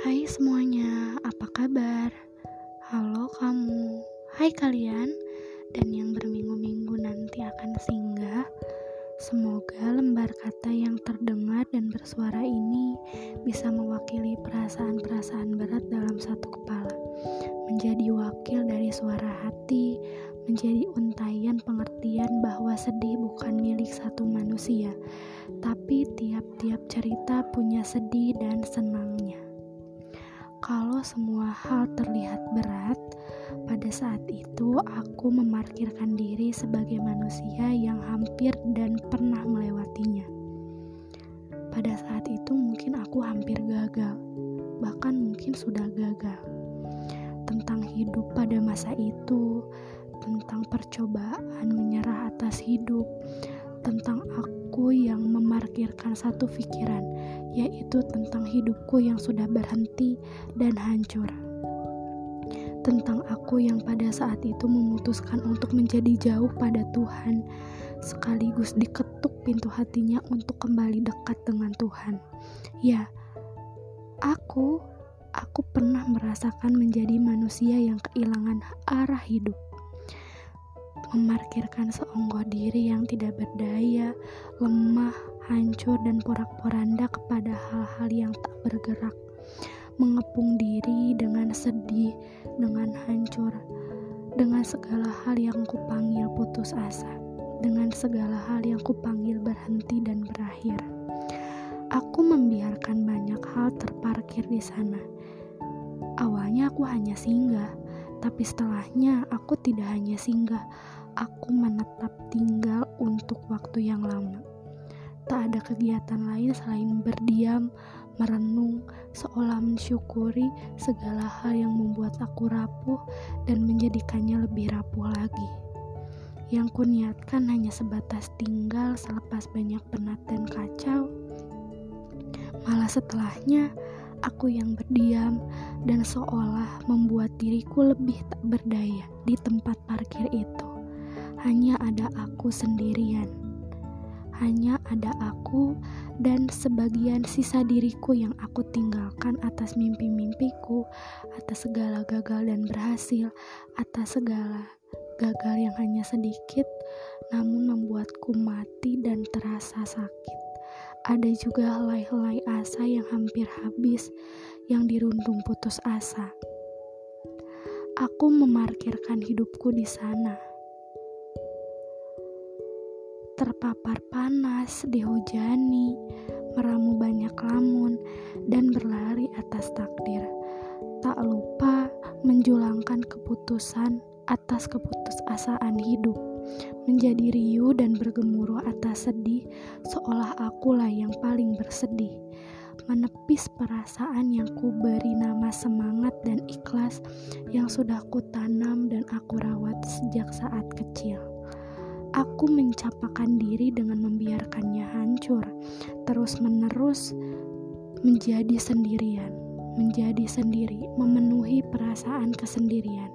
Hai semuanya, apa kabar? Halo kamu, hai kalian, dan yang berminggu-minggu nanti akan singgah. Semoga lembar kata yang terdengar dan bersuara ini bisa mewakili perasaan-perasaan berat dalam satu kepala, menjadi wakil dari suara hati, menjadi untayan pengertian bahwa sedih bukan milik satu manusia, tapi tiap-tiap cerita punya sedih dan senangnya. Kalau semua hal terlihat berat, pada saat itu aku memarkirkan diri sebagai manusia yang hampir dan pernah melewatinya. Pada saat itu mungkin aku hampir gagal, bahkan mungkin sudah gagal. Tentang hidup pada masa itu, tentang percobaan menyerah atas hidup, tentang aku yang memarkirkan satu pikiran, yaitu tentang hidupku yang sudah berhenti dan hancur. Tentang aku yang pada saat itu memutuskan untuk menjadi jauh pada Tuhan, sekaligus diketuk pintu hatinya untuk kembali dekat dengan Tuhan. Ya, aku, aku pernah merasakan menjadi manusia yang kehilangan arah hidup memarkirkan seonggok diri yang tidak berdaya, lemah, hancur, dan porak-poranda kepada hal-hal yang tak bergerak, mengepung diri dengan sedih, dengan hancur, dengan segala hal yang kupanggil putus asa, dengan segala hal yang kupanggil berhenti dan berakhir. Aku membiarkan banyak hal terparkir di sana. Awalnya aku hanya singgah, tapi setelahnya aku tidak hanya singgah, aku menetap tinggal untuk waktu yang lama. Tak ada kegiatan lain selain berdiam, merenung, seolah mensyukuri segala hal yang membuat aku rapuh dan menjadikannya lebih rapuh lagi. Yang kuniatkan hanya sebatas tinggal selepas banyak penat dan kacau. Malah setelahnya, aku yang berdiam dan seolah membuat diriku lebih tak berdaya di tempat parkir itu hanya ada aku sendirian. Hanya ada aku dan sebagian sisa diriku yang aku tinggalkan atas mimpi-mimpiku, atas segala gagal dan berhasil, atas segala gagal yang hanya sedikit, namun membuatku mati dan terasa sakit. Ada juga helai-helai asa yang hampir habis, yang dirundung putus asa. Aku memarkirkan hidupku di sana terpapar panas, dihujani, meramu banyak lamun, dan berlari atas takdir. Tak lupa menjulangkan keputusan atas keputusasaan hidup, menjadi riuh dan bergemuruh atas sedih, seolah akulah yang paling bersedih. Menepis perasaan yang ku beri nama semangat dan ikhlas yang sudah ku tanam dan aku rawat sejak saat kecil. Aku mencapakan diri dengan membiarkannya hancur, terus-menerus menjadi sendirian, menjadi sendiri, memenuhi perasaan kesendirian,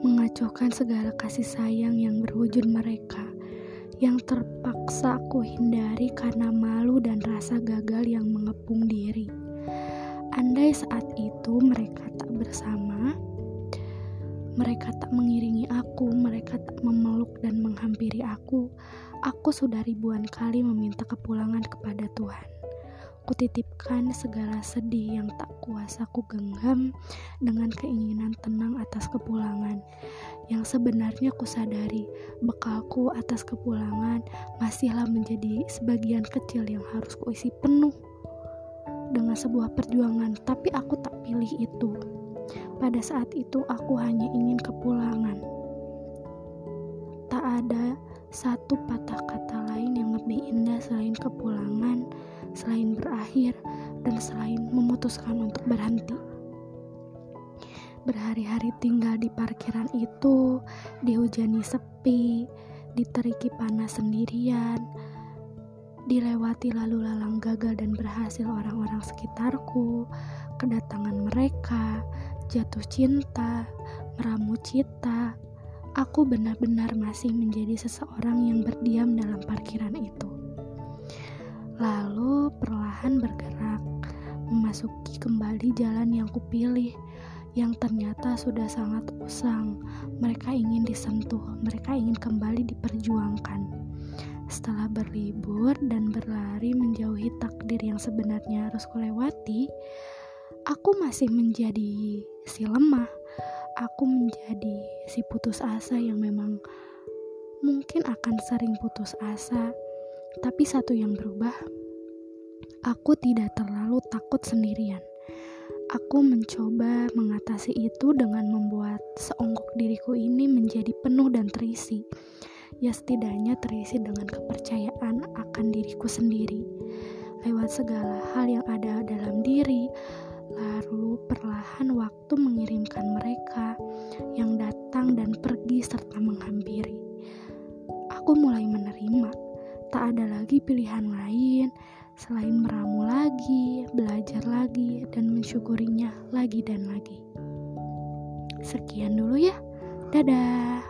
mengacuhkan segala kasih sayang yang berwujud mereka, yang terpaksa aku hindari karena malu dan rasa gagal yang mengepung diri. Andai saat itu mereka tak bersama, mereka tak mengiringi aku, mereka tak memeluk dan menghampiri aku. Aku sudah ribuan kali meminta kepulangan kepada Tuhan. Kutitipkan segala sedih yang tak kuasa ku genggam dengan keinginan tenang atas kepulangan. Yang sebenarnya ku sadari bekalku atas kepulangan masihlah menjadi sebagian kecil yang harus kuisi penuh dengan sebuah perjuangan, tapi aku tak pilih itu. Pada saat itu aku hanya ingin kepulangan. Tak ada satu patah kata lain yang lebih indah selain kepulangan, selain berakhir, dan selain memutuskan untuk berhenti. Berhari-hari tinggal di parkiran itu, dihujani sepi, diteriki panas sendirian, dilewati lalu lalang gagal dan berhasil orang-orang sekitarku, kedatangan mereka, jatuh cinta, meramu cita, aku benar-benar masih menjadi seseorang yang berdiam dalam parkiran itu. Lalu perlahan bergerak, memasuki kembali jalan yang kupilih yang ternyata sudah sangat usang. Mereka ingin disentuh, mereka ingin kembali diperjuangkan. Setelah berlibur dan berlari menjauhi takdir yang sebenarnya harus kulewati, aku masih menjadi si lemah. Aku menjadi si putus asa yang memang mungkin akan sering putus asa. Tapi satu yang berubah, aku tidak terlalu takut sendirian. Aku mencoba mengatasi itu dengan membuat seonggok diriku ini menjadi penuh dan terisi. Ya setidaknya terisi dengan kepercayaan akan diriku sendiri. Lewat segala hal yang ada dalam diri, lalu perlahan waktu mengirimkan mereka datang dan pergi serta menghampiri. Aku mulai menerima, tak ada lagi pilihan lain selain meramu lagi, belajar lagi, dan mensyukurinya lagi dan lagi. Sekian dulu ya, dadah.